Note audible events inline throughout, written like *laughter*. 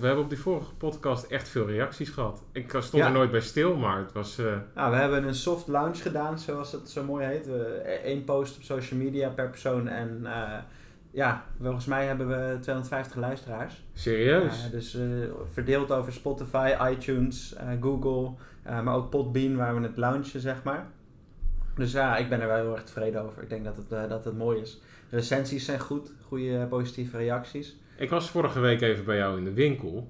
We hebben op die vorige podcast echt veel reacties gehad. Ik stond Ja. er nooit bij stil, maar het was... eh, Nou, we hebben een soft launch gedaan, zoals het zo mooi heet. Eén post op social media per persoon en eh, ja, volgens mij hebben we 250 luisteraars. serieus. Dus eh, verdeeld over Spotify, iTunes, eh, Google, eh, maar ook Podbean waar we het launchen, zeg maar. Dus ja, ik ben er wel heel erg tevreden over. Ik denk dat het, eh, dat het mooi is. Recensies zijn goed, goede eh, positieve reacties. Ik was vorige week even bij jou in de winkel.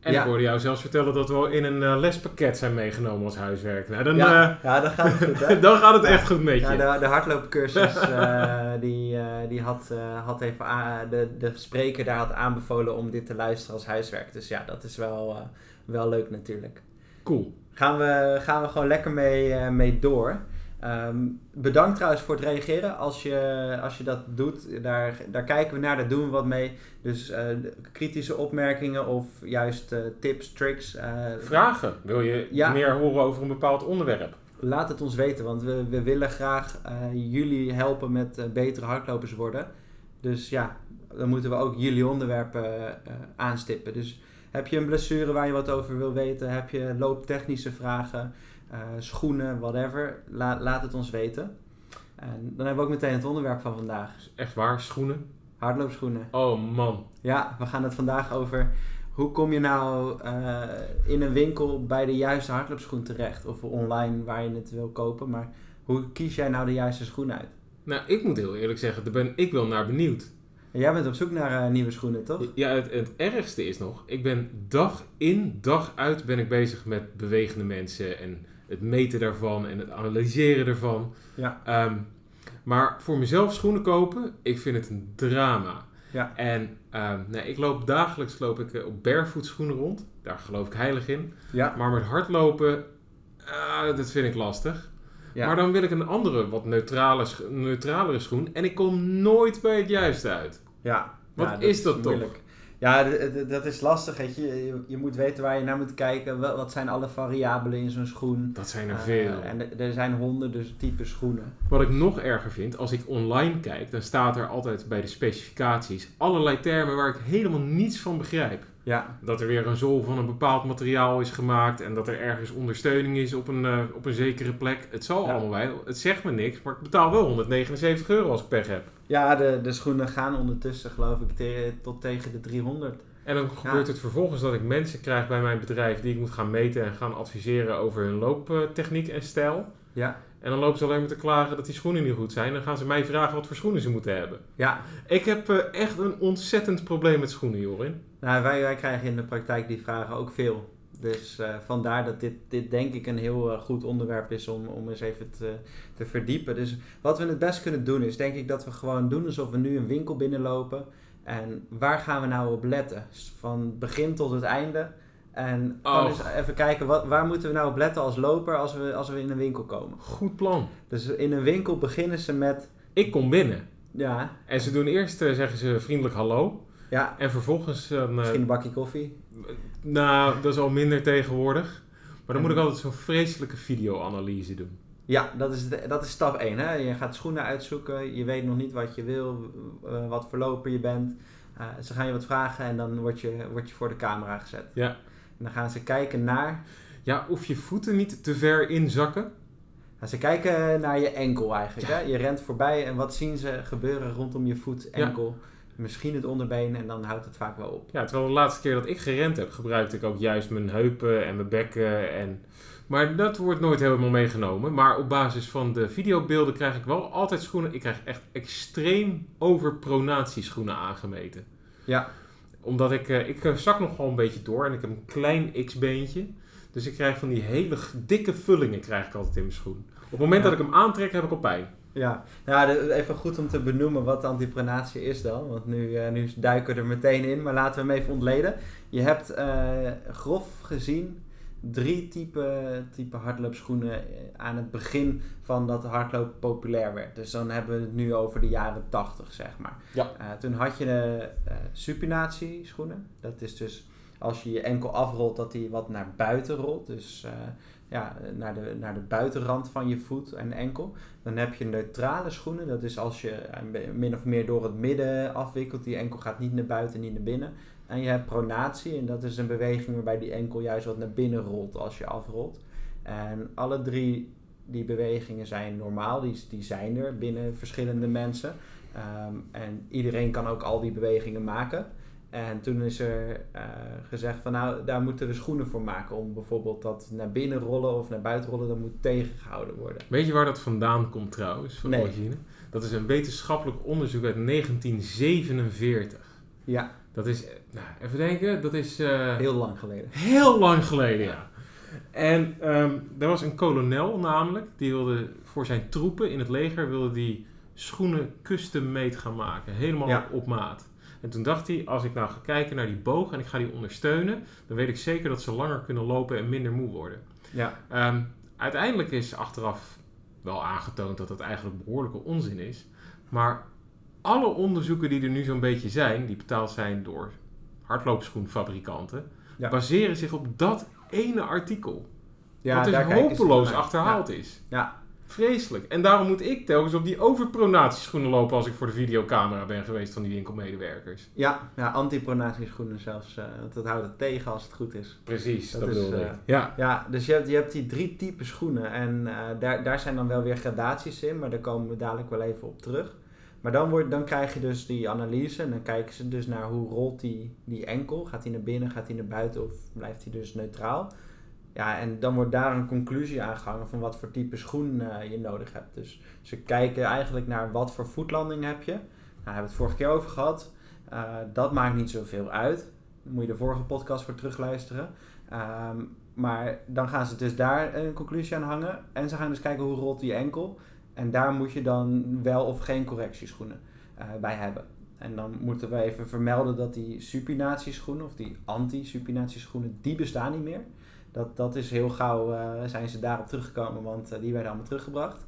En Ja. ik hoorde jou zelfs vertellen dat we in een eh, lespakket zijn meegenomen als huiswerk. Nou, dan, ja, ja, dan gaat het goed, eh, hè? *laughs* dan gaat het echt goed met je. Ja, de, de hardloopcursus, *laughs* eh, die, eh, die had, eh, had even de, de spreker daar had aanbevolen om dit te luisteren als huiswerk. Dus ja, dat is wel, eh, wel leuk natuurlijk. Cool. Gaan we, gaan we gewoon lekker mee, eh, mee door. Ehm, bedankt trouwens voor het reageren. Als je, als je dat doet, daar, daar kijken we naar, daar doen we wat mee. Dus eh, kritische opmerkingen of juist eh, tips, tricks. eh, Vragen. Wil je Ja. meer horen over een bepaald onderwerp? Laat het ons weten, want we, we willen graag jullie helpen met betere hardlopers worden. Dus ja, dan moeten we ook jullie onderwerpen aanstippen. Dus heb je een blessure waar je wat over wil weten? Heb je looptechnische vragen, schoenen, whatever? La- laat het ons weten. En dan hebben we ook meteen het onderwerp van vandaag. Echt waar, schoenen? Hardloopschoenen. Oh man. Ja, we gaan het vandaag over hoe kom je nou eh, in een winkel bij de juiste hardloopschoen terecht. Of online waar je het wil kopen. Maar hoe kies jij nou de juiste schoen uit? Nou, ik moet heel eerlijk zeggen, daar ben ik wel naar benieuwd. En jij bent op zoek naar eh, nieuwe schoenen, toch? Ja, het, het ergste is nog, ik ben dag in, dag uit ben ik bezig met bewegende mensen en het meten daarvan en het analyseren ervan. Ja. Ehm, maar voor mezelf schoenen kopen, ik vind het een drama. Ja. En ehm, nee, ik loop dagelijks loop ik, eh, op barefoot schoenen rond. Daar geloof ik heilig in. Ja. Maar met hardlopen, ah, dat vind ik lastig. ja. Maar dan wil ik een andere, wat neutrale, neutralere schoen. En ik kom nooit bij het juiste uit. ja. Wat Ja, is dat toch? Ja, dat is lastig. Weet je. Je, je moet weten waar je naar moet kijken. Wat zijn alle variabelen in zo'n schoen? Dat zijn er Eh, veel. en er- zijn honderden typen schoenen. Wat ik nog erger vind, als ik online kijk, dan staat er altijd bij de specificaties allerlei termen waar ik helemaal niets van begrijp. Ja, Dat er weer een zool van een bepaald materiaal is gemaakt en dat er ergens ondersteuning is op een, eh, op een zekere plek. Het zal Ja. allemaal wel, het zegt me niks, maar ik betaal wel 179 euro als ik pech heb. ja de, de schoenen gaan ondertussen geloof ik te- tot tegen de 300. En dan gebeurt het vervolgens dat ik mensen krijg bij mijn bedrijf die ik moet gaan meten en gaan adviseren over hun looptechniek en stijl. Ja, En dan lopen ze alleen maar te klagen dat die schoenen niet goed zijn. Dan gaan ze mij vragen wat voor schoenen ze moeten hebben. ja. Ik heb eh, echt een ontzettend probleem met schoenen, Jorin. Nou, wij, wij krijgen in de praktijk die vragen ook veel. Dus eh, vandaar dat dit, dit denk ik een heel eh, goed onderwerp is om, om eens even te, te verdiepen. Dus wat we het best kunnen doen is denk ik dat we gewoon doen alsof we nu een winkel binnenlopen. En waar gaan we nou op letten? Van begin tot het einde. En gewoon Oh. eens even kijken, wat, waar moeten we nou op letten als loper als we, als we in een winkel komen? Goed plan. Dus in een winkel beginnen ze met, Ik kom binnen. ja, En ze doen eerst, eh, zeggen ze vriendelijk hallo. ja En vervolgens, dan, eh, misschien een bakje koffie. nou, dat is al minder tegenwoordig. Maar dan moet ik altijd zo'n vreselijke videoanalyse doen. Ja, dat is, de- dat is stap 1. Hè? Je gaat schoenen uitzoeken, je weet nog niet wat je wil, eh, wat voor loper je bent. Ze gaan je wat vragen en dan word je, word je voor de camera gezet. Ja. En dan gaan ze kijken naar, Ja, of je voeten niet te ver inzakken. nou, ze kijken naar je enkel eigenlijk. Hè? Je rent voorbij en wat zien ze gebeuren rondom je voet, Ja. enkel. Misschien het onderbeen en dan houdt het vaak wel op. Ja, terwijl de laatste keer dat ik gerend heb, gebruikte ik ook juist mijn heupen en mijn bekken. En... Maar dat wordt nooit helemaal meegenomen. Maar op basis van de videobeelden krijg ik wel altijd schoenen. Ik krijg echt extreem overpronatieschoenen aangemeten. Ja, Omdat ik, eh, ik eh, zak nog gewoon een beetje door en ik heb een klein x-beentje. Dus ik krijg van die hele dikke vullingen krijg ik altijd in mijn schoen. Op het moment Ja. dat ik hem aantrek, heb ik al pijn. Ja, nou, even goed om te benoemen wat antipronatie is dan. Want nu, eh, nu duiken we er meteen in, maar laten we hem even ontleden. Je hebt grof gezien drie type, type hardloopschoenen eh, aan het begin van dat hardlopen populair werd. Dus dan hebben we het nu over de jaren 80, zeg maar. Ja. Eh, toen had je de uh, supinatie schoenen. Dat is dus als je je enkel afrolt, dat die wat naar buiten rolt. Dus ja, naar, de, naar de buitenrand van je voet en enkel. Dan heb je neutrale schoenen. Dat is als je min of meer door het midden afwikkelt. Die enkel gaat niet naar buiten, niet naar binnen. En je hebt pronatie. En dat is een beweging waarbij die enkel juist wat naar binnen rolt als je afrolt. En alle drie die bewegingen zijn normaal. Die, die zijn er binnen verschillende mensen. Ehm, en iedereen kan ook al die bewegingen maken. En toen is er uh, gezegd van nou, daar moeten we schoenen voor maken. Om bijvoorbeeld dat naar binnen rollen of naar buiten rollen, dat moet tegengehouden worden. Weet je waar dat vandaan komt trouwens, van Nee. origine? Dat is een wetenschappelijk onderzoek uit 1947. Ja, Dat is, nou, even denken, dat is eh, heel lang geleden. heel lang geleden, ja. En ehm er was een kolonel namelijk, die wilde voor zijn troepen in het leger, wilde die schoenen custom-made gaan maken. Helemaal Ja. op maat. En toen dacht hij, als ik nou ga kijken naar die boog en ik ga die ondersteunen, dan weet ik zeker dat ze langer kunnen lopen en minder moe worden. Ja, Ehm, uiteindelijk is achteraf wel aangetoond dat dat eigenlijk behoorlijke onzin is. Maar alle onderzoeken die er nu zo'n beetje zijn, die betaald zijn door hardloopschoenfabrikanten, Ja. baseren zich op dat ene artikel. ja wat dus daar hopeloos achterhaald is. Ja, Vreselijk. En daarom moet ik telkens op die overpronatieschoenen lopen als ik voor de videocamera ben geweest van die winkelmedewerkers. ja, ja antipronatieschoenen zelfs. eh, want dat houdt het tegen als het goed is. Precies, Dat dat, is, bedoelde eh, ik. Ja. Ja, dus je hebt, je hebt die drie typen schoenen. En eh, daar, daar zijn dan wel weer gradaties in, maar daar komen we dadelijk wel even op terug. Maar dan, dan krijg je dus die analyse en dan kijken ze dus naar hoe rolt die, die enkel. Gaat hij naar binnen, gaat hij naar buiten of blijft hij dus neutraal? Ja, en dan wordt daar een conclusie aangehangen van wat voor type schoen eh, je nodig hebt. Dus ze kijken eigenlijk naar wat voor voetlanding heb je. Nou, daar hebben we het vorige keer over gehad. Eh, dat maakt niet zoveel uit. Moet je de vorige podcast voor terugluisteren. Ehm, maar dan gaan ze dus daar een conclusie aan hangen. En ze gaan dus kijken hoe rolt die enkel. En daar moet je dan wel of geen correctieschoenen eh, bij hebben. En dan moeten we even vermelden dat die supinatieschoenen of die anti-supinatieschoenen, die bestaan niet meer. Dat, dat is heel gauw, eh, zijn ze daarop teruggekomen, want eh, die werden allemaal teruggebracht.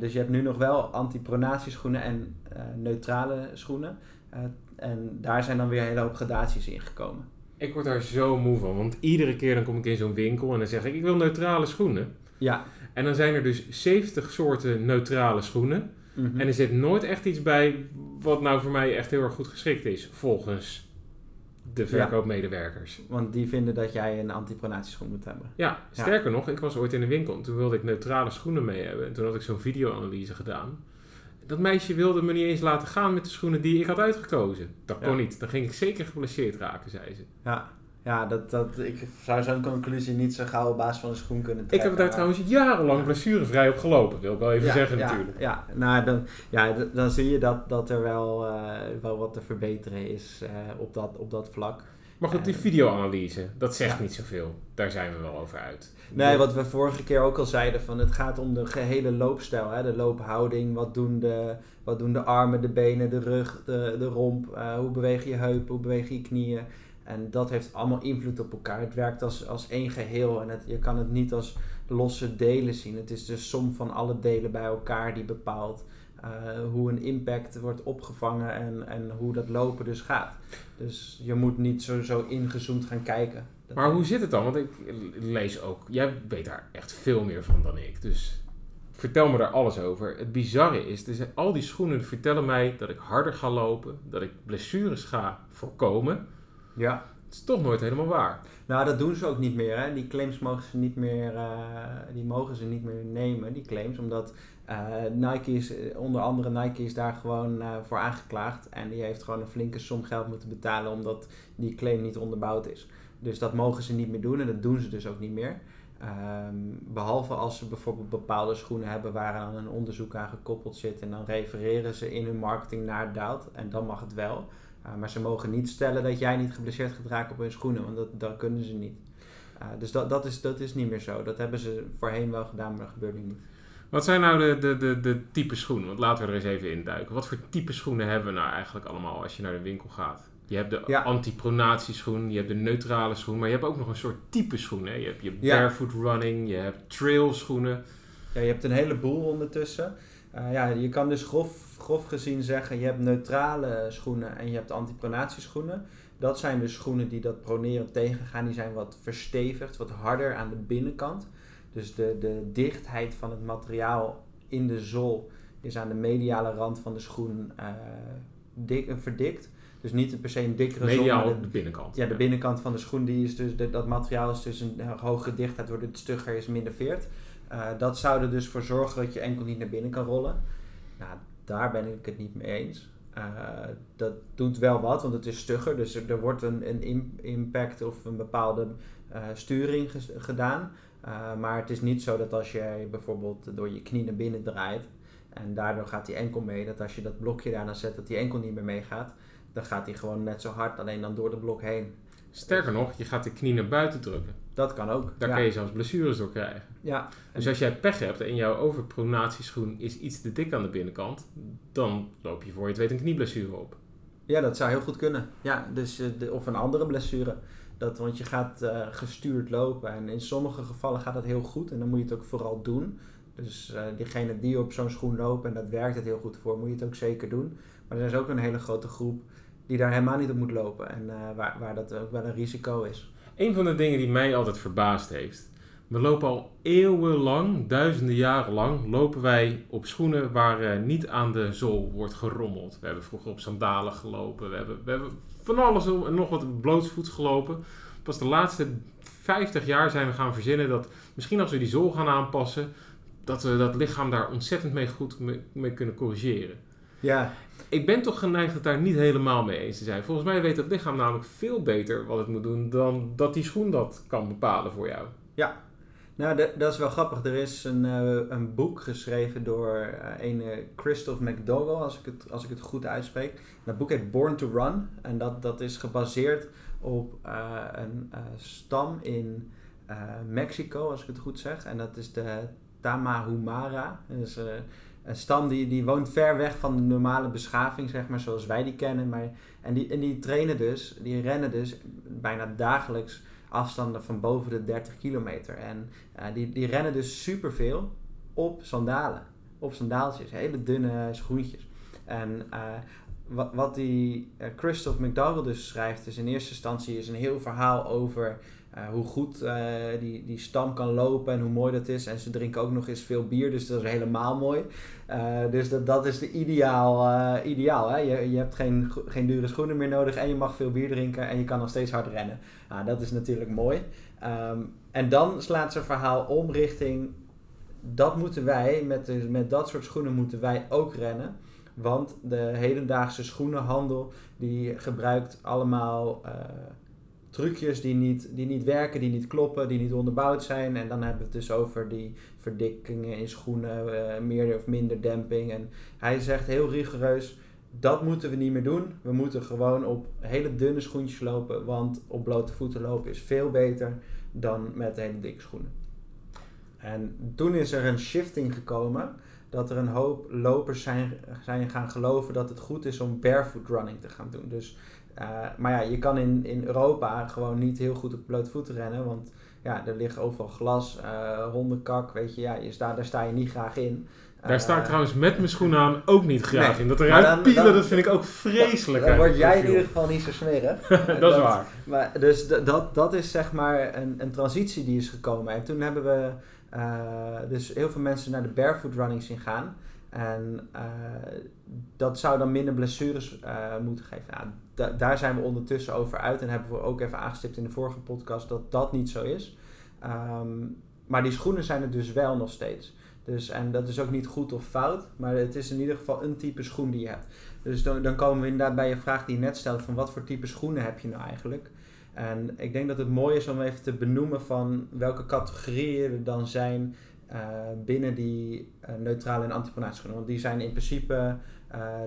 Dus je hebt nu nog wel antipronatieschoenen en neutrale schoenen. En daar zijn dan weer een hele hoop gradaties in gekomen. Ik word daar zo moe van, want iedere keer dan kom ik in zo'n winkel en dan zeg ik, ik wil neutrale schoenen. Ja. En dan zijn er dus 70 soorten neutrale schoenen. Mhm. En er zit nooit echt iets bij wat nou voor mij echt heel erg goed geschikt is, volgens de verkoopmedewerkers. Want die vinden dat jij een antipronatieschoen moet hebben. Ja, sterker nog, ik was ooit in de winkel en toen wilde ik neutrale schoenen mee hebben. En toen had ik zo'n videoanalyse gedaan. Dat meisje wilde me niet eens laten gaan met de schoenen die ik had uitgekozen. Dat kon Ja. niet. Dan ging ik zeker geblesseerd raken, zei ze. Ja, ja dat, dat, ik zou zo'n conclusie niet zo gauw op basis van een schoen kunnen Ik trekken. heb daar maar- trouwens jarenlang blessurevrij op gelopen, wil ik wel even ja, zeggen ja, natuurlijk. Ja, nou, dan, ja, dan zie je dat, dat er wel, eh, wel wat te verbeteren is eh, op, dat, op dat vlak. Maar goed, die Eh, videoanalyse, dat zegt ja. niet zoveel. Daar zijn we wel over uit. Nee, wat we vorige keer ook al zeiden, van het gaat om de gehele loopstijl. Hè? De loophouding, wat doen de, wat doen de armen, de benen, de rug, de, de romp. hoe beweeg je heupen, hoe beweeg je knieën. En dat heeft allemaal invloed op elkaar. Het werkt als, als één geheel en het, je kan het niet als losse delen zien. Het is de som van alle delen bij elkaar die bepaalt eh, hoe een impact wordt opgevangen en, en hoe dat lopen dus gaat. Dus je moet niet zo, zo ingezoomd gaan kijken. Dat- Maar hoe zit het dan? Want ik lees ook, jij weet daar echt veel meer van dan ik. Dus vertel me daar alles over. Het bizarre is, dus al die schoenen vertellen mij dat ik harder ga lopen, dat ik blessures ga voorkomen. Ja. Het is toch nooit helemaal waar. Nou, dat doen ze ook niet meer. Hè. Die claims mogen ze niet meer, eh, die mogen ze niet meer nemen, die claims. Omdat eh, Nike is, eh, onder andere Nike is daar gewoon voor aangeklaagd. En die heeft gewoon een flinke som geld moeten betalen omdat die claim niet onderbouwd is. Dus dat mogen ze niet meer doen en dat doen ze dus ook niet meer. Ehm, behalve als ze bijvoorbeeld bepaalde schoenen hebben waar aan een onderzoek aan gekoppeld zit. En dan refereren ze in hun marketing naar dat. En dan mag het wel. Uh, maar ze mogen niet stellen dat jij niet geblesseerd gaat raken op hun schoenen, want dat, dat kunnen ze niet. Uh, dus dat, dat, is, dat is niet meer zo. Dat hebben ze voorheen wel gedaan, maar dat gebeurt nu niet. Wat zijn nou de, de, de, de type schoenen? Want laten we er eens even induiken. Wat voor type schoenen hebben we nou eigenlijk allemaal als je naar de winkel gaat? Je hebt de Ja. anti-pronatieschoen, je hebt de neutrale schoen, maar je hebt ook nog een soort type schoen. Hè? Je hebt je Ja. barefoot running, je hebt trail schoenen. Ja, je hebt een heleboel ondertussen. Eh, ja, je kan dus grof, grof gezien zeggen, je hebt neutrale schoenen en je hebt antipronatieschoenen. Dat zijn dus schoenen die dat proneren tegengaan. Die zijn wat verstevigd, wat harder aan de binnenkant. Dus de, de dichtheid van het materiaal in de zool is aan de mediale rand van de schoen eh, dik, eh, verdikt. Dus niet per se een dikkere zool, Mediaal de- binnenkant. ja, de binnenkant van de schoen, die is dus, de- dat materiaal is dus een hogere dichtheid, waardoor het stugger is, minder veert. Eh, dat zou er dus voor zorgen dat je enkel niet naar binnen kan rollen. Nou, daar ben ik het niet mee eens. Eh, dat doet wel wat, want het is stugger, dus er, wordt een, een im- impact of een bepaalde eh, sturing gedaan. Maar het is niet zo dat als jij bijvoorbeeld door je knie naar binnen draait en daardoor gaat die enkel mee, dat als je dat blokje daar dan zet, dat die enkel niet meer meegaat. Dan gaat die gewoon net zo hard, alleen dan door de blok heen. Sterker nog, je gaat de knie naar buiten drukken. Dat kan ook. Daar ja. kan je zelfs blessures door krijgen. Ja, Dus als jij pech hebt en jouw overpronatieschoen is iets te dik aan de binnenkant, dan loop je voor je het weet een knieblessure op. ja, dat zou heel goed kunnen. Ja, dus, eh, de, of een andere blessure. Dat, want je gaat eh, gestuurd lopen en in sommige gevallen gaat dat heel goed en dan moet je het ook vooral doen. Dus eh diegene die op zo'n schoen lopen en dat werkt het heel goed voor, moet je het ook zeker doen. Maar er is ook een hele grote groep die daar helemaal niet op moet lopen en waar, waar dat ook wel een risico is. Een van de dingen die mij altijd verbaasd heeft. We lopen al eeuwenlang, duizenden jaren lang, lopen wij op schoenen waar eh, niet aan de zool wordt gerommeld. We hebben vroeger op sandalen gelopen, we hebben, we van alles en nog wat blootsvoets gelopen. Pas de laatste 50 jaar zijn we gaan verzinnen dat misschien als we die zool gaan aanpassen, dat we dat lichaam daar ontzettend mee goed mee kunnen corrigeren. Ja, Ik ben toch geneigd het daar niet helemaal mee eens te zijn. Volgens mij weet het lichaam namelijk veel beter wat het moet doen dan dat die schoen dat kan bepalen voor jou. Nou, de- dat is wel grappig. Er is een, eh, een boek geschreven door een eh, Christoph McDougall, als ik, het, als ik het goed uitspreek. Dat boek heet Born to Run. En dat, dat is gebaseerd op eh, een stam in Mexico, als ik het goed zeg. En dat is de Tamahumara. Dat is een stam die, die woont ver weg van de normale beschaving, zeg maar, zoals wij die kennen. Maar, en, die, en die trainen dus, die rennen dus bijna dagelijks afstanden van boven de 30 kilometer. En eh, die, die rennen dus superveel op sandalen. Op sandaaltjes, hele dunne schoentjes. En eh, wat, wat die eh, Christoph McDowell dus schrijft, is in eerste instantie is een heel verhaal over eh, hoe goed eh, die, die stam kan lopen en hoe mooi dat is. En ze drinken ook nog eens veel bier, dus dat is helemaal mooi. Eh, dus dat, dat is de ideaal. ideaal hè? Je, je hebt geen, geen dure schoenen meer nodig en je mag veel bier drinken en je kan nog steeds hard rennen. Nou, dat is natuurlijk mooi. Ehm, en dan slaat zijn verhaal om richting. Dat moeten wij, met, met dat soort schoenen moeten wij ook rennen. Want de hedendaagse schoenenhandel die gebruikt allemaal trucjes die niet, die niet werken, die niet kloppen, die niet onderbouwd zijn. En dan hebben we het dus over die verdikkingen in schoenen, eh, meer of minder demping. En hij zegt heel rigoureus, dat moeten we niet meer doen. We moeten gewoon op hele dunne schoentjes lopen, want op blote voeten lopen is veel beter dan met hele dikke schoenen. En toen is er een shifting gekomen dat er een hoop lopers zijn, zijn gaan geloven dat het goed is om barefoot running te gaan doen. Dus, eh, maar ja, je kan in, in Europa gewoon niet heel goed op blote voeten rennen, want ja, er ligt overal glas, eh, hondenkak, weet je, ja, je sta, daar sta je niet graag in. Daar sta ik Eh, trouwens met mijn schoenen aan ook niet graag Nee, in. Dat eruit dan- pielen, dan- dat vind ik ook vreselijk. Dan uit word jij in ieder geval niet zo smerig. *laughs* dat is waar. Maar, dus dat, dat is zeg maar een, een transitie die is gekomen. En toen hebben we dus heel veel mensen naar de barefoot running zien gaan. En dat zou dan minder blessures moeten geven. Nou, da- daar zijn we ondertussen over uit. En hebben we ook even aangestipt in de vorige podcast dat dat niet zo is. Ehm, maar die schoenen zijn er dus wel nog steeds. Dus, en dat is ook niet goed of fout, maar het is in ieder geval een type schoen die je hebt. Dus dan, dan komen we inderdaad bij je vraag die je net stelde: van wat voor type schoenen heb je nou eigenlijk? En ik denk dat het mooi is om even te benoemen van welke categorieën er dan zijn eh, binnen die eh, neutrale en antipronatieschoenen. Want die zijn in principe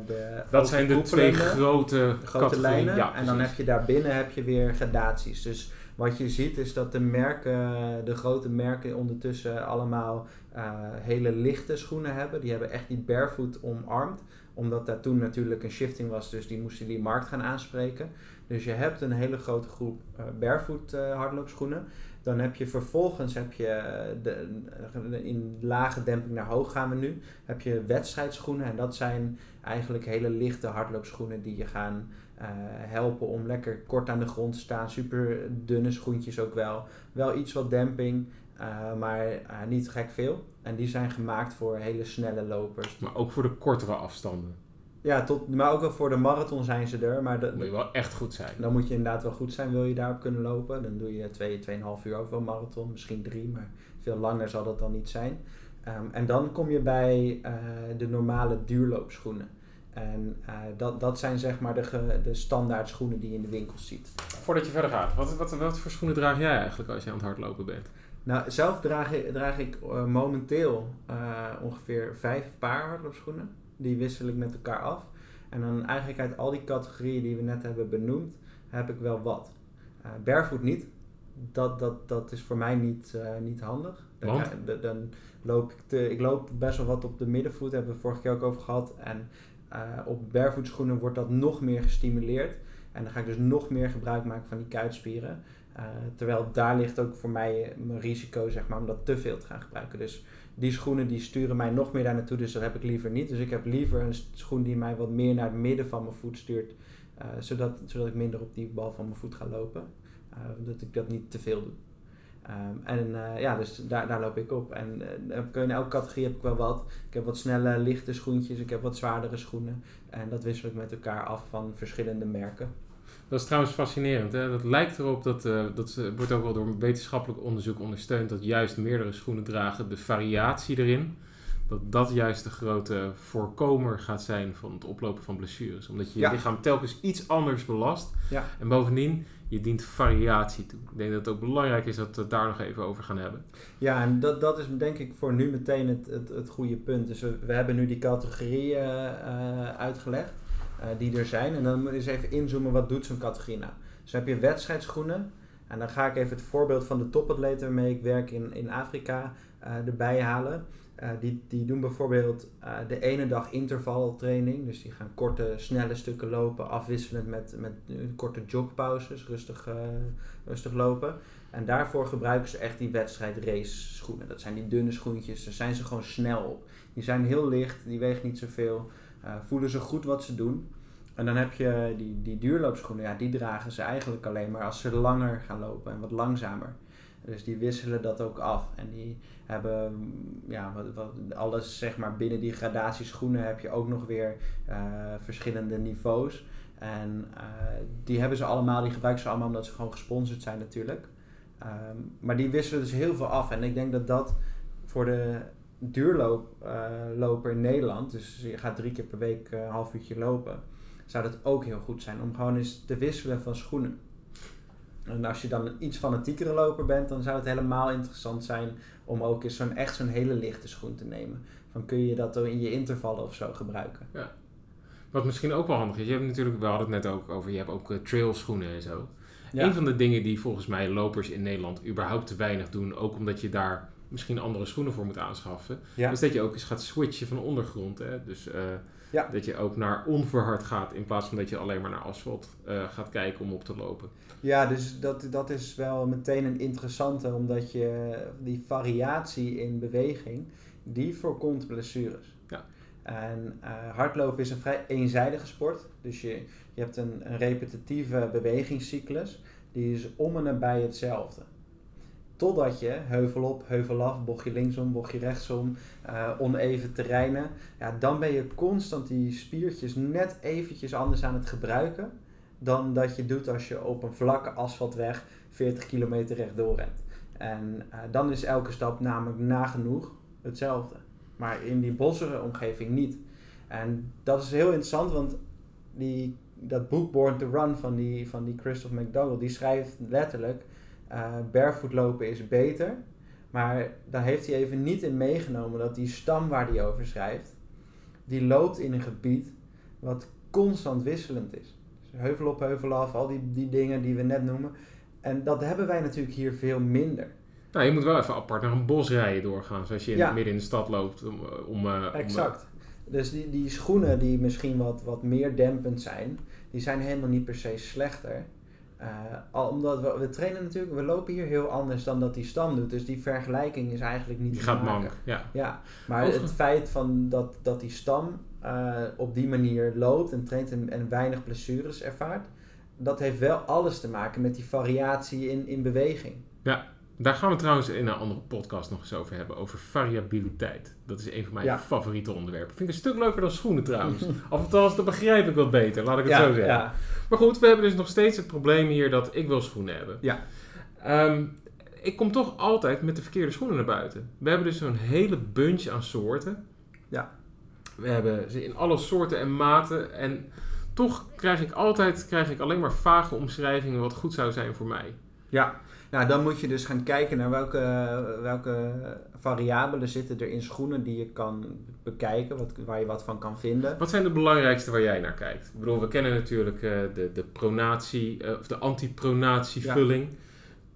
de Dat zijn de twee grote, lijnen. Ja, en dan heb je daarbinnen heb je weer gradaties. Dus wat je ziet is dat de merken, de grote merken ondertussen allemaal eh, hele lichte schoenen hebben. Die hebben echt die barefoot omarmd. Omdat daar toen natuurlijk een shifting was, dus die moesten die markt gaan aanspreken. Dus je hebt een hele grote groep uh, barefoot uh, hardloopschoenen. Dan heb je vervolgens, heb je de, in lage demping naar hoog gaan we nu, heb je wedstrijdschoenen. En dat zijn eigenlijk hele lichte hardloopschoenen die je gaan uh, helpen om lekker kort aan de grond te staan. Super dunne schoentjes ook wel. Wel iets wat demping, uh, maar niet gek veel. En die zijn gemaakt voor hele snelle lopers. Maar ook voor de kortere afstanden. Ja, tot, maar ook wel voor de marathon zijn ze er. Maar dan moet je wel echt goed zijn. Dan moet je inderdaad wel goed zijn, wil je daarop kunnen lopen. Dan doe je 2, 2,5 uur over een marathon, misschien 3, maar veel langer zal dat dan niet zijn. Um, en dan kom je bij uh, de normale duurloopschoenen. En uh, dat, dat zijn zeg maar de, de standaard schoenen die je in de winkels ziet. Voordat je verder gaat, wat, wat, wat voor schoenen draag jij eigenlijk als je aan het hardlopen bent? Nou, zelf draag ik, draag ik uh, momenteel uh, ongeveer vijf paar hardloopschoenen. Die wissel ik met elkaar af. En dan eigenlijk uit al die categorieën die we net hebben benoemd, heb ik wel wat. barefoot niet. Dat, dat, dat is voor mij niet, niet handig. Dan, dan, dan loop ik, te, ik loop best wel wat op de middenvoet, hebben we vorige keer ook over gehad. En uh, op barefoot schoenen wordt dat nog meer gestimuleerd. En dan ga ik dus nog meer gebruik maken van die kuitspieren. Uh, terwijl daar ligt ook voor mij mijn risico, zeg maar, om dat te veel te gaan gebruiken. Dus die schoenen die sturen mij nog meer daar naartoe, dus dat heb ik liever niet. Dus ik heb liever een schoen die mij wat meer naar het midden van mijn voet stuurt, uh, zodat, zodat ik minder op die bal van mijn voet ga lopen. dat ik dat niet te veel doe. Um, en uh, ja, dus daar, daar loop ik op. En uh, in elke categorie heb ik wel wat. Ik heb wat snelle, lichte schoentjes. Ik heb wat zwaardere schoenen. En dat wissel ik met elkaar af van verschillende merken. Dat is trouwens fascinerend. Hè? Dat lijkt erop dat, uh, dat wordt ook wel door wetenschappelijk onderzoek ondersteund, dat juist meerdere schoenen dragen, de variatie erin, dat dat juist de grote voorkomer gaat zijn van het oplopen van blessures. Omdat je je ja. lichaam telkens iets anders belast. Ja. En bovendien, je dient variatie toe. Ik denk dat het ook belangrijk is dat we het daar nog even over gaan hebben. Ja, en dat, dat is denk ik voor nu meteen het, het, het goede punt. Dus we, we hebben nu die categorieën uh, uitgelegd uh, die er zijn. En dan moet je eens even inzoomen, wat doet zo'n categorie nou? Dus heb je wedstrijdschoenen. En dan ga ik even het voorbeeld van de topatleten waarmee ik werk in, in Afrika uh, erbij halen. Uh, die, die doen bijvoorbeeld de ene dag intervaltraining. Dus die gaan korte, snelle stukken lopen, afwisselend met, met korte jogpauzes, rustig, rustig lopen. En daarvoor gebruiken ze echt die wedstrijd race schoenen. Dat zijn die dunne schoentjes, daar zijn ze gewoon snel op. Die zijn heel licht, die wegen niet zoveel, voelen ze goed wat ze doen. En dan heb je die, die duurloopschoenen, ja, die dragen ze eigenlijk alleen maar als ze langer gaan lopen en wat langzamer. Dus die wisselen dat ook af. En die hebben ja, wat, wat, alles zeg maar binnen die gradatie schoenen heb je ook nog weer uh, verschillende niveaus. En uh, die hebben ze allemaal, die gebruiken ze allemaal omdat ze gewoon gesponsord zijn natuurlijk. Um, maar die wisselen dus heel veel af. En ik denk dat dat voor de duurloper uh, in Nederland, dus je gaat drie keer per week een half uurtje lopen, zou dat ook heel goed zijn om gewoon eens te wisselen van schoenen. En als je dan een iets fanatiekere loper bent, dan zou het helemaal interessant zijn om ook eens zo'n echt zo'n hele lichte schoen te nemen. Van kun je dat in je intervallen of zo gebruiken. Ja. Wat misschien ook wel handig is, je hebt natuurlijk, we hadden het net ook over, je hebt ook uh, trailschoenen en zo. Ja. Een van de dingen die volgens mij lopers in Nederland überhaupt te weinig doen, ook omdat je daar misschien andere schoenen voor moet aanschaffen, ja. is dat je ook eens gaat switchen van ondergrond. Hè? Dus uh, ja. dat je ook naar onverhard gaat in plaats van dat je alleen maar naar asfalt uh, gaat kijken om op te lopen. Ja, dus dat, dat is wel meteen een interessante, omdat je die variatie in beweging, die voorkomt blessures. Ja. En uh, hardlopen is een vrij eenzijdige sport. Dus je, je hebt een, een repetitieve bewegingscyclus, die is om en nabij hetzelfde. Totdat je heuvel op, heuvel af, bochtje linksom, bochtje rechtsom, uh, oneven terreinen. Ja, dan ben je constant die spiertjes net eventjes anders aan het gebruiken. Dan dat je doet als je op een vlakke asfaltweg 40 kilometer rechtdoor rent. En uh, dan is elke stap namelijk nagenoeg hetzelfde. Maar in die bossere omgeving niet. En dat is heel interessant, want die, dat boek Born to Run van die, van die Christopher McDougall, die schrijft letterlijk uh, barefoot lopen is beter. Maar daar heeft hij even niet in meegenomen dat die stam waar hij over schrijft, die loopt in een gebied wat constant wisselend is. Dus heuvel op, heuvel af, al die, die dingen die we net noemen. En dat hebben wij natuurlijk hier veel minder. Nou, je moet wel even apart naar een bos rijden doorgaan. Zoals je in, Ja. midden in de stad loopt. Om, eh, om, eh, om, Exact. Dus die, die schoenen die misschien wat, wat meer dempend zijn, die zijn helemaal niet per se slechter. Eh, al omdat we, we trainen natuurlijk, we lopen hier heel anders dan dat die stam doet. Dus die vergelijking is eigenlijk niet die te gaat maken. mank. Ja. Ja, maar Over- het feit van dat, dat die stam eh, op die manier loopt en traint en, en weinig blessures ervaart, dat heeft wel alles te maken met die variatie in, in beweging. Daar gaan we trouwens in een andere podcast nog eens over hebben. Over variabiliteit. Dat is een van mijn Ja. favoriete onderwerpen. Vind ik een stuk leuker dan schoenen trouwens. Althans, dat begrijp ik wat beter. Laat ik het zo zeggen. ja. Maar goed, we hebben dus nog steeds het probleem hier dat ik wil schoenen hebben. Ja. Ehm, ik kom toch altijd met de verkeerde schoenen naar buiten. We hebben dus zo'n hele bunch aan soorten. Ja. We hebben ze in alle soorten en maten. En toch krijg ik altijd krijg ik alleen maar vage omschrijvingen wat goed zou zijn voor mij. Ja, nou dan moet je dus gaan kijken naar welke, welke variabelen zitten er in schoenen die je kan bekijken, wat, waar je wat van kan vinden. Wat zijn de belangrijkste waar jij naar kijkt? Ik bedoel, we kennen natuurlijk eh, de, de pronatie, eh, of de antipronatievulling.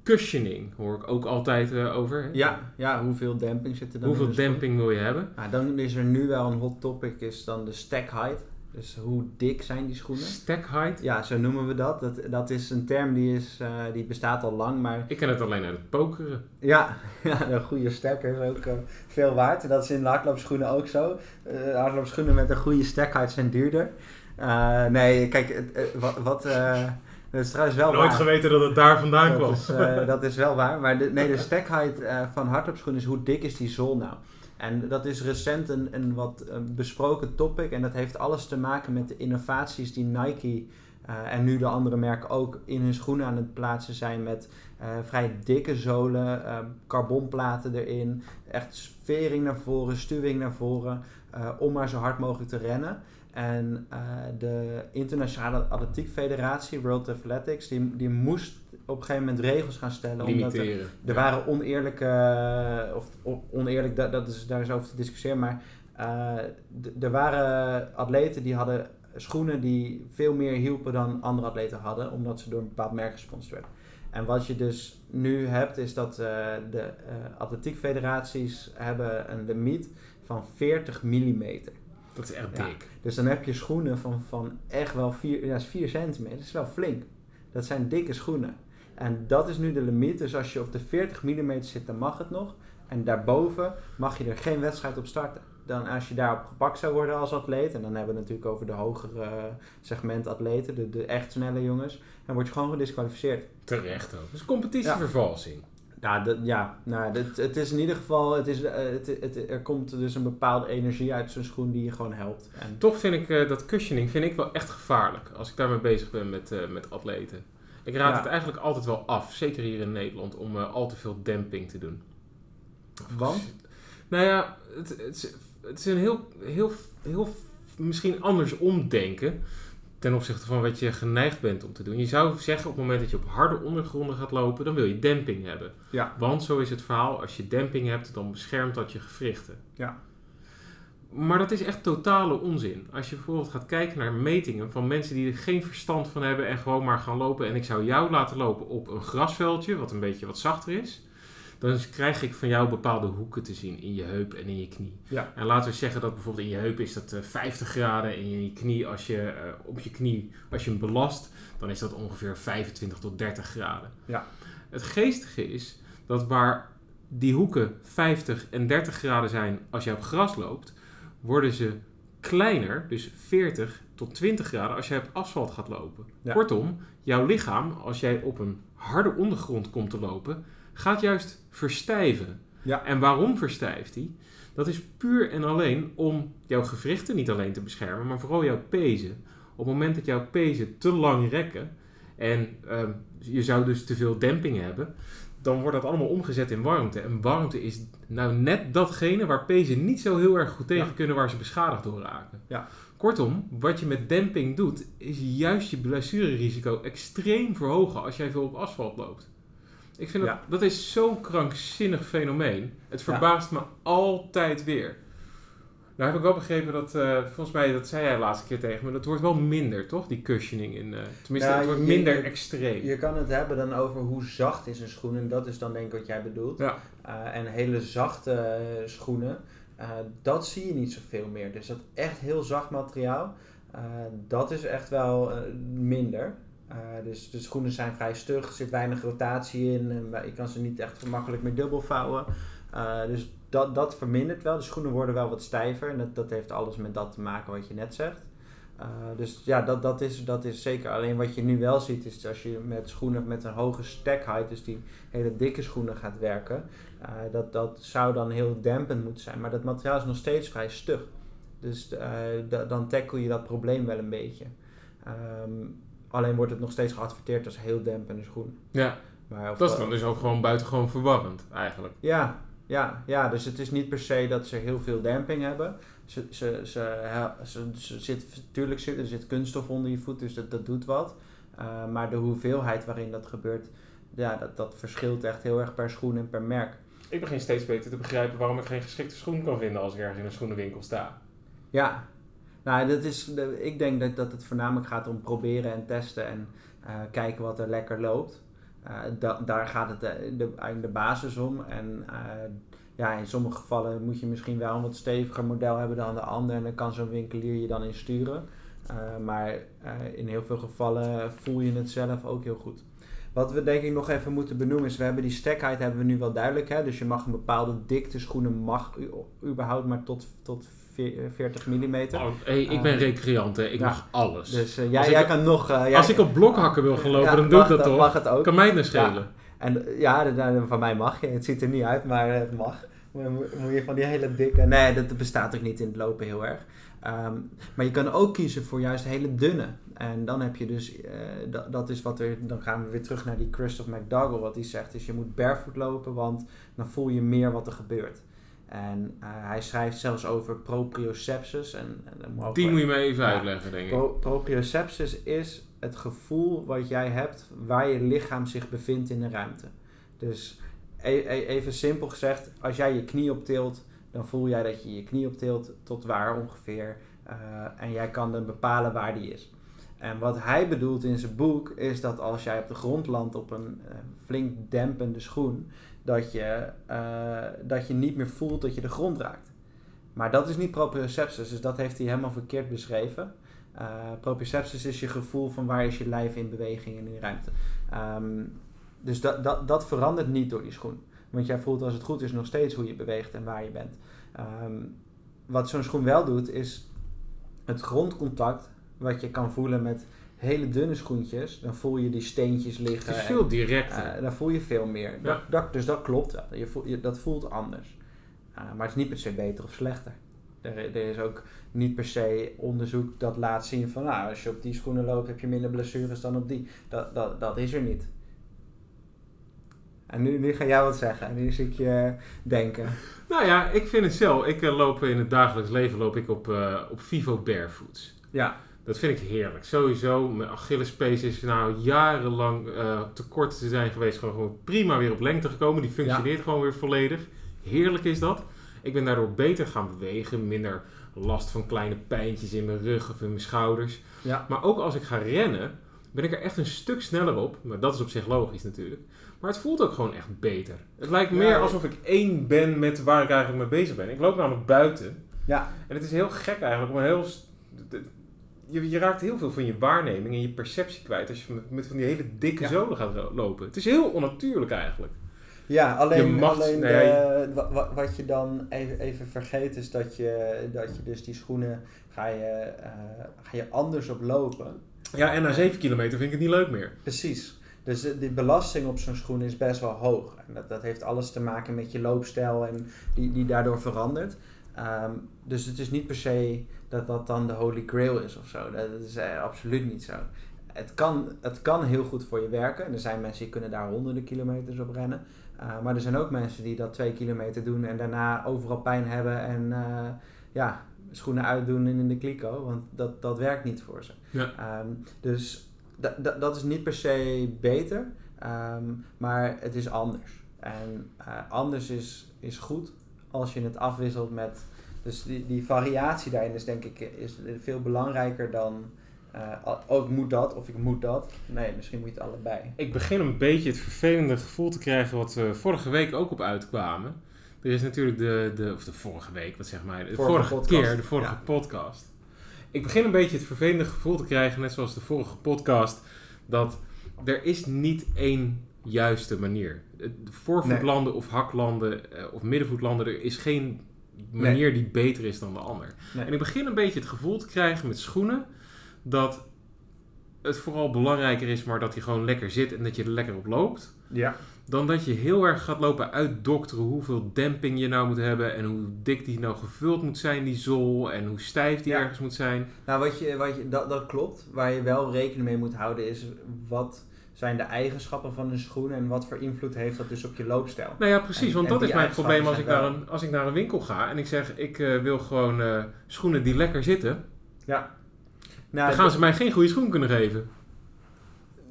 Cushioning hoor ik ook altijd eh, over. hè? Ja, ja, hoeveel demping zit er dan Hoeveel in de schoen? demping wil je hebben? Nou, dan is er nu wel een hot topic, is dan de stack height. Dus hoe dik zijn die schoenen? Stack height? Ja, zo noemen we dat. Dat, dat is een term die, is, eh, die bestaat al lang, maar Ik ken het alleen uit het pokeren. ja, *laughs* ja een goede stacker is ook eh, veel waard. En dat is in de hardloopschoenen ook zo. Eh hardloopschoenen met een goede stack height zijn duurder. Nee, kijk, wat... wat dat is trouwens wel Nooit waar. geweten dat het daar vandaan kwam. Dat is, eh, dat is wel waar. Maar de, nee, de stack height van hardloopschoenen is hoe dik is die zool nou? En dat is recent een, een wat eh, besproken topic. En dat heeft alles te maken met de innovaties die Nike eh, en nu de andere merken ook in hun schoenen aan het plaatsen zijn. Met eh, vrij dikke zolen, carbonplaten erin. Echt sfering naar voren, stuwing naar voren. om maar zo hard mogelijk te rennen. En eh, de Internationale Atletiek Federatie, World Athletics, die, die moest op een gegeven moment regels gaan stellen. Omdat er, er waren oneerlijke, eh, of oneerlijk, dat, dat is, daar is over te discussiëren, maar eh, er waren atleten die hadden schoenen die veel meer hielpen dan andere atleten hadden, omdat ze door een bepaald merk gesponsord werden. En wat je dus nu hebt, is dat eh, de atletiekfederaties hebben een limiet van 40 mm. Dat is echt dik. Dus dan heb je schoenen van, van echt wel 4, ja, is 4 centimeter. Dat is wel flink. Dat zijn dikke schoenen. En dat is nu de limiet. Dus als je op de 40 mm zit, dan mag het nog. En daarboven mag je er geen wedstrijd op starten. Dan als je daarop gepakt zou worden als atleet, en dan hebben we het natuurlijk over de hogere eh, segment atleten, de, de echt snelle jongens, dan word je gewoon gedisqualificeerd. Terecht ook. Dus competitievervalsing. Nou, dat, ja, nou, dat, het is in ieder geval, het is, eh, het, het, er komt dus een bepaalde energie uit zo'n schoen die je gewoon helpt. En, Toch vind ik eh, dat cushioning vind ik wel echt gevaarlijk als ik daarmee bezig ben met, eh, met atleten. Ik raad Ja. het eigenlijk altijd wel af, zeker hier in Nederland, om al te veel demping te doen. Want? Nou ja, het, het, is, het is een heel, heel, heel misschien anders omdenken ten opzichte van wat je geneigd bent om te doen. Je zou zeggen op het moment dat je op harde ondergronden gaat lopen, dan wil je demping hebben. Ja. Want zo is het verhaal, als je demping hebt, dan beschermt dat je gewrichten. Ja. Maar dat is echt totale onzin. Als je bijvoorbeeld gaat kijken naar metingen van mensen die er geen verstand van hebben en gewoon maar gaan lopen. En ik zou jou laten lopen op een grasveldje, wat een beetje wat zachter is. Dan krijg ik van jou bepaalde hoeken te zien in je heup en in je knie. Ja. En laten we zeggen dat bijvoorbeeld in je heup is dat eh, 50 graden. En in je knie, als je eh, op je knie, als je hem belast, dan is dat ongeveer 25 tot 30 graden. Ja. Het geestige is dat waar die hoeken 50 en 30 graden zijn als je op gras loopt, worden ze kleiner, dus 40 tot 20 graden als jij op asfalt gaat lopen. Ja. Kortom, jouw lichaam, als jij op een harde ondergrond komt te lopen, gaat juist verstijven. Ja. En waarom verstijft hij? Dat is puur en alleen om jouw gewrichten niet alleen te beschermen, maar vooral jouw pezen. Op het moment dat jouw pezen te lang rekken en ehm, je zou dus te veel demping hebben, dan wordt dat allemaal omgezet in warmte. En warmte is nou net datgene waar pezen niet zo heel erg goed tegen Ja. kunnen, waar ze beschadigd door raken. Ja. Kortom, wat je met demping doet, is juist je blessurerisico extreem verhogen als jij veel op asfalt loopt. Ik vind dat, Ja. dat is zo'n krankzinnig fenomeen. Het Ja. verbaast me altijd weer. Nou heb ik wel begrepen dat, uh, volgens mij, dat zei jij de laatste keer tegen me, dat wordt wel minder, toch? Die cushioning in, uh, tenminste, het wordt je- minder je- extreem. Je kan het hebben dan over hoe zacht is een schoen. En dat is dan denk ik wat jij bedoelt. Ja. Eh, en hele zachte eh, schoenen, eh, dat zie je niet zoveel meer. Dus dat echt heel zacht materiaal, eh, dat is echt wel eh, minder. Eh, dus de schoenen zijn vrij stug, er zit weinig rotatie in. En wij- je kan ze niet echt gemakkelijk meer dubbel vouwen. Eh, dus dat, dat vermindert wel. De schoenen worden wel wat stijver. En dat, dat heeft alles met dat te maken wat je net zegt. Eh, dus ja, dat, dat, is, dat is zeker. Alleen wat je nu wel ziet is als je met schoenen met een hoge stack height, dus die hele dikke schoenen gaat werken, eh, dat, dat zou dan heel dempend moeten zijn. Maar dat materiaal is nog steeds vrij stug. Dus eh, da- dan tackle je dat probleem wel een beetje. Ehm, alleen wordt het nog steeds geadverteerd als heel dempende schoen. Ja, Maar dat is dan dus ook gewoon buitengewoon verwarrend, eigenlijk. ja, ja, ja, dus het is niet per se dat ze heel veel damping hebben. Ze, ze, ze, ze, ze zit, natuurlijk zit er zit kunststof onder je voet, dus dat, dat doet wat. Eh, maar de hoeveelheid waarin dat gebeurt, ja, dat, dat verschilt echt heel erg per schoen en per merk. Ik begin steeds beter te begrijpen waarom ik geen geschikte schoen kan vinden als ik ergens in een schoenenwinkel sta. Ja, nou, dat is, de- ik denk dat, dat het voornamelijk gaat om proberen en testen en eh, kijken wat er lekker loopt. Eh, da- daar gaat het de, de, eigenlijk de basis om. En eh, ja, in sommige gevallen moet je misschien wel een wat steviger model hebben dan de ander. En dan kan zo'n winkelier je dan in sturen. Eh, maar eh, in heel veel gevallen voel je het zelf ook heel goed. Wat we denk ik nog even moeten benoemen is, we hebben die stekheid hebben we nu wel duidelijk. Hè? Dus je mag een bepaalde dikte schoenen mag überhaupt maar tot, tot 40 mm. Oh, hey, ik ben recreant, hè. ik ja. mag alles. Dus eh, jij, jij ik- kan nog... eh, jij- als ik op blokhakken wil gaan lopen, dan doe ik dat toch? Mag het ook. Kan mij het nou schelen? En eh, ja, van mij mag je. Het ziet er niet uit, maar het mag. Moet je van die hele dikke... Nee, dat bestaat ook niet in het lopen heel erg. Ehm, maar je kan ook kiezen voor juist hele dunne. En dan heb je dus... eh, dat, dat is wat er... Dan gaan we weer terug naar die Christoph McDougall. Wat hij zegt is je moet barefoot lopen, want dan voel je meer wat er gebeurt. En eh, hij schrijft zelfs over proprioceptus. En, en Die moet je me even Ja. uitleggen, denk ik. Pro- proprioceptus is het gevoel wat jij hebt waar je lichaam zich bevindt in de ruimte. Dus e- e- even simpel gezegd, als jij je knie optilt, dan voel jij dat je je knie optilt tot waar ongeveer. eh, en jij kan dan bepalen waar die is. En wat hij bedoelt in zijn boek is dat als jij op de grond landt op een eh, flink dempende schoen, dat je, eh, dat je niet meer voelt dat je de grond raakt. Maar dat is niet proprioceptus, dus dat heeft hij helemaal verkeerd beschreven. Eh proprioceptus is je gevoel van waar is je lijf in beweging en in ruimte. Ehm, dus dat, dat, dat verandert niet door die schoen. Want jij voelt als het goed is nog steeds hoe je beweegt en waar je bent. Ehm, wat zo'n schoen wel doet is het grondcontact wat je kan voelen met hele dunne schoentjes. Dan voel je die steentjes Het liggen. is en- veel directer. eh, dan voel je veel meer. Ja. Dat, dat, dus dat klopt wel. Je voelt, je, dat voelt anders. Eh, maar het is niet per se beter of slechter. Er, er is ook niet per se onderzoek dat laat zien van... Nou, als je op die schoenen loopt heb je minder blessures dan op die. Dat, dat, dat is er niet. En nu, nu ga jij wat zeggen. En nu zie ik je denken. Nou ja, ik vind het zelf. Ik eh, loop in het dagelijks leven loop ik op, op Vivo Barefoots. Ja, Dat vind ik heerlijk. Sowieso, mijn Achillespees is nou jarenlang eh te kort te zijn geweest. Gewoon, gewoon prima weer op lengte gekomen. Die functioneert gewoon weer volledig. Heerlijk is dat. Ik ben daardoor beter gaan bewegen. Minder last van kleine pijntjes in mijn rug of in mijn schouders. ja. Maar ook als ik ga rennen, ben ik er echt een stuk sneller op. Maar dat is op zich logisch natuurlijk. Maar het voelt ook gewoon echt beter. Het lijkt meer ja. alsof ik één ben met waar ik eigenlijk mee bezig ben. Ik loop namelijk buiten. Ja, En het is heel gek eigenlijk. om een heel, je, je raakt heel veel van je waarneming en je perceptie kwijt als je met, met van die hele dikke Ja. zolen gaat lopen. Het is heel onnatuurlijk eigenlijk. Ja, alleen, mag- alleen nee, de- wat je dan even, even vergeet is dat je, dat je dus die schoenen ga je, eh, ga je anders op lopen. Ja, en na 7 kilometer vind ik het niet leuk meer. Precies. Dus de, die belasting op zo'n schoen is best wel hoog. En dat, dat heeft alles te maken met je loopstijl en die, die daardoor verandert. Ehm, dus het is niet per se dat dat dan de holy grail is of zo. Dat, is eh, absoluut niet zo. Het kan, het kan heel goed voor je werken. En er zijn mensen die kunnen daar honderden kilometers op rennen. Uh, maar er zijn ook mensen die dat twee kilometer doen en daarna overal pijn hebben en uh, ja, schoenen uitdoen en in de kliko. Want dat, dat werkt niet voor ze. Ja. Um, dus dat is niet per se beter, um, maar het is anders. En uh, anders is, is goed als je het afwisselt met Dus die, die variatie daarin is denk ik is veel belangrijker dan uh, oh, ik moet dat of ik moet dat. Nee, misschien moet je het allebei. Ik begin een beetje het vervelende gevoel te krijgen wat we vorige week ook op uitkwamen. Er is natuurlijk de, de of de vorige week, wat zeg maar, de vorige, keer, de vorige podcast. Ik begin een beetje het vervelende gevoel te krijgen, net zoals de vorige podcast, dat er is niet één juiste manier. Voorvoetlanden of haklanden eh, of middenvoetlanden, er is geen manier die beter is dan de ander. En ik begin een beetje het gevoel te krijgen met schoenen dat het vooral belangrijker is, maar dat hij gewoon lekker zit en dat je er lekker op loopt. Ja. Dan dat je heel erg gaat lopen uitdokteren hoeveel demping je nou moet hebben en hoe dik die nou gevuld moet zijn, die zool, en hoe stijf die ergens moet zijn. Nou, wat je, wat je, dat, dat klopt. Waar je wel rekening mee moet houden is wat zijn de eigenschappen van een schoen en wat voor invloed heeft dat dus op je loopstijl. Nou ja, precies, want dat is mijn probleem als ik, naar een, als ik naar een winkel ga en ik zeg ik uh, wil gewoon uh, schoenen die lekker zitten. Ja. Nou, dan gaan ze mij geen goede schoen kunnen geven.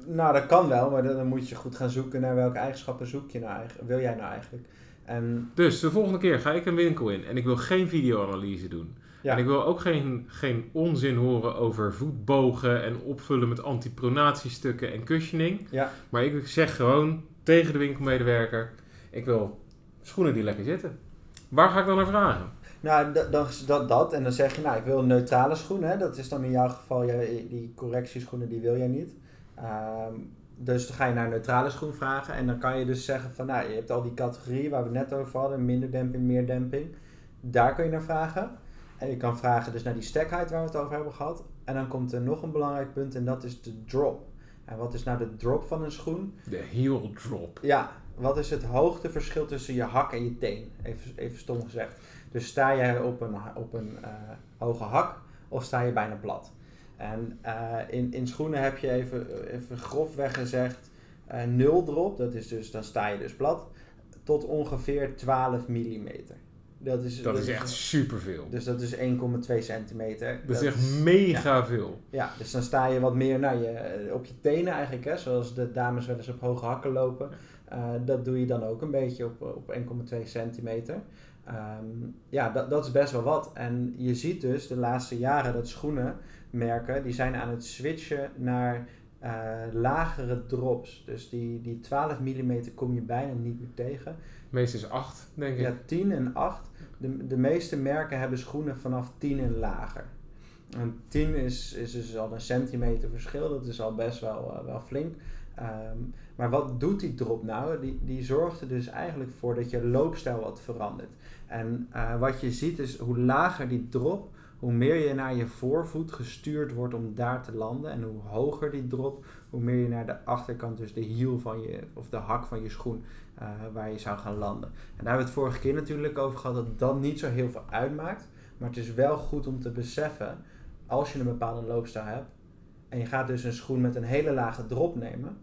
Nou, dat kan wel, maar dan moet je goed gaan zoeken naar welke eigenschappen zoek je nou wil jij nou eigenlijk. En... Dus de volgende keer ga ik een winkel in en ik wil geen videoanalyse doen. En ik wil ook geen, geen onzin horen over voetbogen en opvullen met antipronatiestukken en cushioning. Ja. Maar ik zeg gewoon tegen de winkelmedewerker, ik wil schoenen die lekker zitten. Waar ga ik dan naar vragen? Nou, dan dat, dat. En dan zeg je, nou, ik wil een neutrale schoen. Hè? Dat is dan in jouw geval, je, die correctieschoenen, die wil jij niet. Ehm, dus dan ga je naar een neutrale schoen vragen. En dan kan je dus zeggen van, nou, je hebt al die categorieën waar we net over hadden. Minder demping, meer demping. Daar kun je naar vragen. En je kan vragen dus naar die stackheid waar we het over hebben gehad. En dan komt er nog een belangrijk punt en dat is de drop. En wat is nou de drop van een schoen? De heel drop. Ja, wat is het hoogteverschil tussen je hak en je teen? Even, even stom gezegd. Dus sta je op een, op een uh, hoge hak of sta je bijna plat? En uh, in, in schoenen heb je even, even grofweg gezegd uh, nul drop, dat is dus, dan sta je dus plat, tot ongeveer 12 mm. Dat is, dat, is echt superveel. Dus dat is 1,2 centimeter. Dat, is echt mega veel. Ja, dus dan sta je wat meer naar je, op je tenen eigenlijk, hè, zoals de dames wel eens op hoge hakken lopen. Uh, dat doe je dan ook een beetje op, op 1,2 centimeter. Um, ja, dat, dat is best wel wat. En je ziet dus de laatste jaren dat schoenenmerken, die zijn aan het switchen naar uh, lagere drops. Dus die, die 12 mm kom je bijna niet meer tegen. Meest is 8, denk ik. Ja, 10 en 8. De, de meeste merken hebben schoenen vanaf 10 en lager. En 10 is, is dus al een centimeter verschil. Dat is al best wel, uh, wel flink. Um, maar wat doet die drop nou? Die, die zorgt er dus eigenlijk voor dat je loopstijl wat verandert. En uh, wat je ziet is hoe lager die drop, hoe meer je naar je voorvoet gestuurd wordt om daar te landen. En hoe hoger die drop, hoe meer je naar de achterkant, dus de hiel van je, of de hak van je schoen, uh, waar je zou gaan landen. En daar hebben we het vorige keer natuurlijk over gehad dat dat niet zo heel veel uitmaakt. Maar het is wel goed om te beseffen, als je een bepaalde loopstijl hebt, en je gaat dus een schoen met een hele lage drop nemen,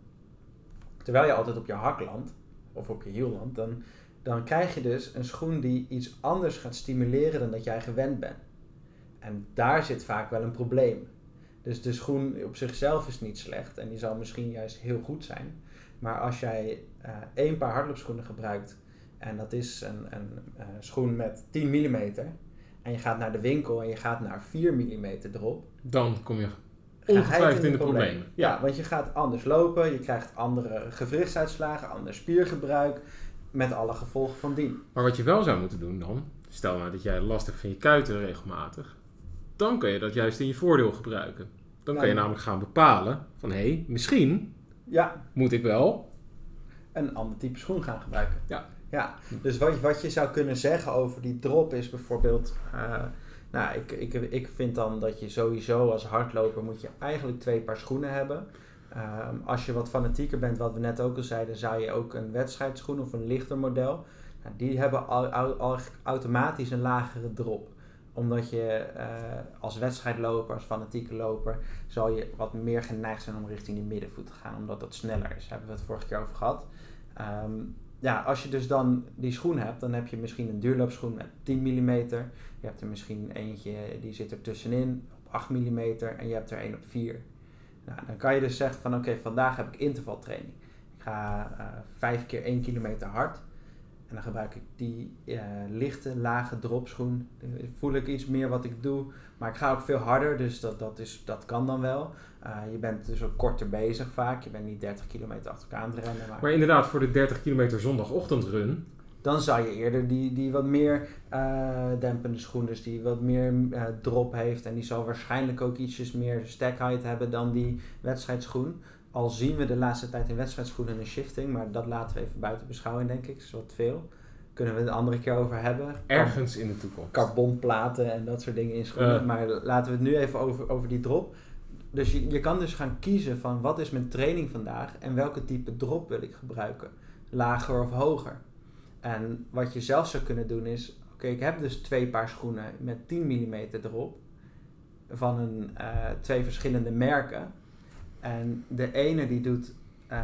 terwijl je altijd op je hak landt, of op je hiel landt, dan, dan krijg je dus een schoen die iets anders gaat stimuleren dan dat jij gewend bent. En daar zit vaak wel een probleem. Dus de schoen op zichzelf is niet slecht en die zal misschien juist heel goed zijn. Maar als jij uh, één paar hardloopschoenen gebruikt en dat is een, een uh, schoen met 10 mm en je gaat naar de winkel en je gaat naar 4 mm erop. Dan kom je ongetwijfeld in de problemen. Ja. ja. want je gaat anders lopen, je krijgt andere gewrichtsuitslagen, ander spiergebruik, met alle gevolgen van dien. Maar wat je wel zou moeten doen dan, stel nou dat jij last hebt van je kuiten regelmatig, dan kun je dat juist in je voordeel gebruiken. Dan kan je namelijk gaan bepalen van hé, hey, misschien ja. moet ik wel een ander type schoen gaan gebruiken. Ja. Ja, dus wat, wat je zou kunnen zeggen over die drop is bijvoorbeeld... Uh, nou, ik, ik, ik vind dan dat je sowieso als hardloper moet je eigenlijk twee paar schoenen hebben. Um, als je wat fanatieker bent, wat we net ook al zeiden, zou je ook een wedstrijdschoen of een lichter model. Nou, die hebben al, al, al, automatisch een lagere drop omdat je uh, als wedstrijdloper, als fanatieke loper, zal je wat meer geneigd zijn om richting die middenvoet te gaan, omdat dat sneller is. Daar hebben we het vorige keer over gehad. Um, ja, als je dus dan die schoen hebt, dan heb je misschien een duurloopschoen met 10 mm. Je hebt er misschien eentje die zit er tussenin op 8 mm en je hebt er één op 4. Nou, dan kan je dus zeggen van oké, vandaag heb ik intervaltraining. Ik ga uh, 5 keer 1 kilometer hard. En dan gebruik ik die eh, lichte, lage dropschoen. Voel ik iets meer wat ik doe. Maar ik ga ook veel harder, dus dat, dat, is, dat kan dan wel. Eh, je bent dus ook korter bezig vaak. Je bent niet 30 kilometer achter elkaar aan het rennen. Maar, Maar inderdaad, voor de 30 kilometer zondagochtendrun. dan zou je eerder die, die wat meer eh, dempende schoen, dus die wat meer drop heeft. En die zal waarschijnlijk ook ietsjes meer stack height hebben dan die wedstrijdschoen. Al zien we de laatste tijd in wedstrijdschoenen een shifting, maar dat laten we even buiten beschouwing, denk ik. Dat is wat veel. Kunnen we het een andere keer over hebben. Ergens in de toekomst. Carbonplaten en dat soort dingen in schoenen. Ja. Maar laten we het nu even over, over die drop. Dus je, je kan dus gaan kiezen van wat is mijn training vandaag en welke type drop wil ik gebruiken. Lager of hoger. En wat je zelf zou kunnen doen is, oké, ik heb dus twee paar schoenen met 10 mm drop van een, eh, twee verschillende merken. En de ene die doet, eh,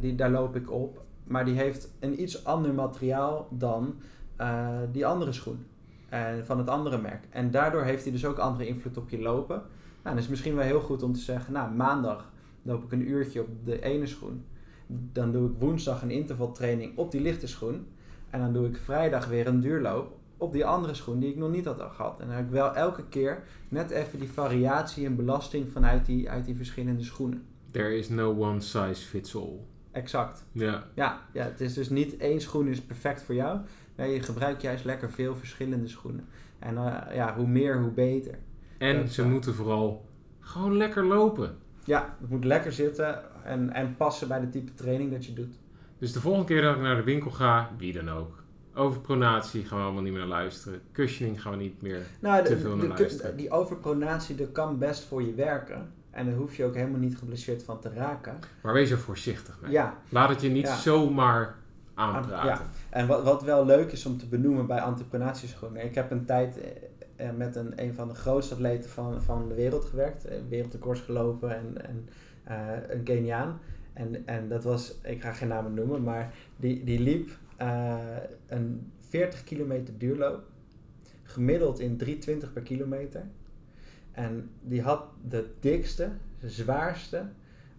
die, daar loop ik op, maar die heeft een iets ander materiaal dan eh, die andere schoen. En van het andere merk. En daardoor heeft hij dus ook andere invloed op je lopen. Nou, dan is het misschien wel heel goed om te zeggen, nou, maandag loop ik een uurtje op de ene schoen. Dan doe ik woensdag een intervaltraining op die lichte schoen. En dan doe ik vrijdag weer een duurloop op die andere schoen die ik nog niet had gehad. En dan heb ik wel elke keer net even die variatie en belasting vanuit die, uit die verschillende schoenen. There is no one size fits all. Exact. Ja. Ja, ja, het is dus niet één schoen is perfect voor jou. Nee, je gebruikt juist lekker veel verschillende schoenen. En eh, ja, hoe meer, hoe beter. En Dat ze moeten vooral gewoon lekker lopen. Ja, het moet lekker zitten en, en passen bij de type training dat je doet. Dus de volgende keer dat ik naar de winkel ga, wie dan ook. Over pronatie gaan we allemaal niet meer naar luisteren. Cushioning gaan we niet meer. Nou, Te de, veel naar de- luisteren. die overpronatie, dat kan best voor je werken. En daar hoef je ook helemaal niet geblesseerd van te raken. Maar wees er voorzichtig mee. Ja, Laat het je niet Ja. zomaar aanpraten. Ja. en wat, wat wel leuk is om te benoemen bij antipronatieschoenen. Ik heb een tijd eh, eh, met een, een van de grootste atleten van, van de wereld gewerkt. eh, Wereldrecords gelopen en, en een Keniaan. En, en dat was, ik ga geen namen noemen, maar die, die liep eh, een 40 kilometer duurloop. Gemiddeld in 3,20 per kilometer. En die had de dikste, zwaarste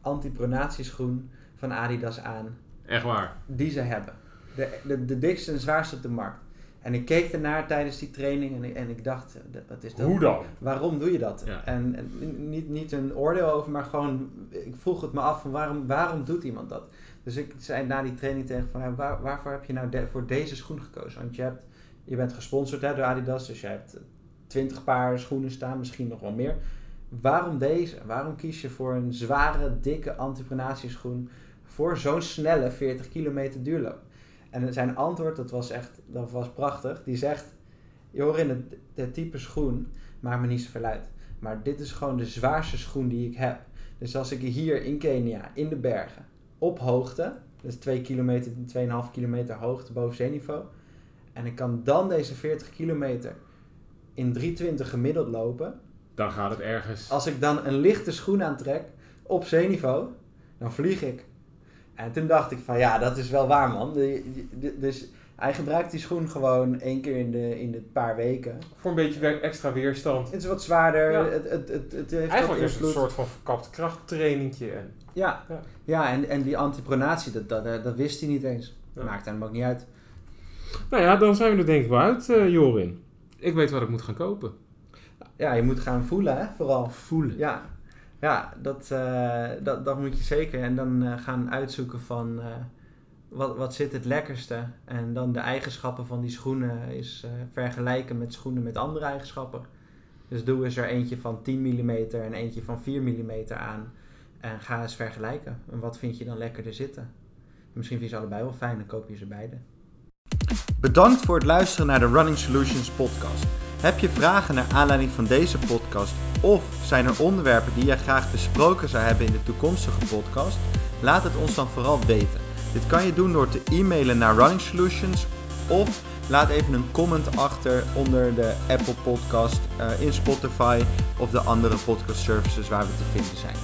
antipronatieschoen van Adidas aan Echt waar. die ze hebben. De, de, de dikste en zwaarste op de markt. En ik keek ernaar tijdens die training en ik, en ik dacht, eh, wat is dat? Hoe dan? Waarom doe je dat? Ja. En, en niet, niet een oordeel over, maar gewoon, ik vroeg het me af van waarom, waarom doet iemand dat? Dus ik zei na die training tegen van, waar, waarvoor heb je nou voor deze schoen gekozen? Want je, hebt, je bent gesponsord hè, door Adidas, dus je hebt twintig paar schoenen staan, misschien nog wel meer. Waarom deze? Waarom kies je voor een zware, dikke antipronatieschoen voor zo'n snelle 40 kilometer duurloop? En zijn antwoord, dat was echt, dat was prachtig. Die zegt, Jorin, het, het type schoen maakt me niet zoveel uit. Maar dit is gewoon de zwaarste schoen die ik heb. Dus als ik hier in Kenia, in de bergen, op hoogte, dus 2 kilometer, 2,5 kilometer hoogte boven zeeniveau. En ik kan dan deze 40 kilometer in 320 gemiddeld lopen. Dan gaat het ergens. Als ik dan een lichte schoen aantrek op zeeniveau, dan vlieg ik. En toen dacht ik van ja, dat is wel waar man. Dus hij gebruikt die schoen gewoon één keer in de, in de paar weken. Voor een beetje extra weerstand. Het is wat zwaarder. Ja. Het, het, het, het heeft Eigenlijk is het een soort van verkapt krachttrainingje. En Ja, Ja. ja. en, en die antipronatie, dat, dat, dat wist hij niet eens. Ja. Maakt hem ook niet uit. Nou ja, dan zijn we er denk ik wel uit, eh, Jorin. Ik weet wat ik moet gaan kopen. Ja, je moet gaan voelen, hè, vooral. Voelen. Ja, ja dat, eh, dat, dat moet je zeker. En dan eh, gaan uitzoeken van wat, wat zit het lekkerste. En dan de eigenschappen van die schoenen is eh, vergelijken met schoenen met andere eigenschappen. Dus doe eens er eentje van 10 mm en eentje van 4 mm aan. En ga eens vergelijken. En wat vind je dan lekkerder zitten? Misschien vind je ze allebei wel fijn, dan koop je ze beide. Bedankt voor het luisteren naar de Running Solutions podcast. Heb je vragen naar aanleiding van deze podcast of zijn er onderwerpen die jij graag besproken zou hebben in de toekomstige podcast? Laat het ons dan vooral weten. Dit kan je doen door te e-mailen naar Running Solutions of laat even een comment achter onder de Apple Podcast, eh, in Spotify of de andere podcast services waar we te vinden zijn.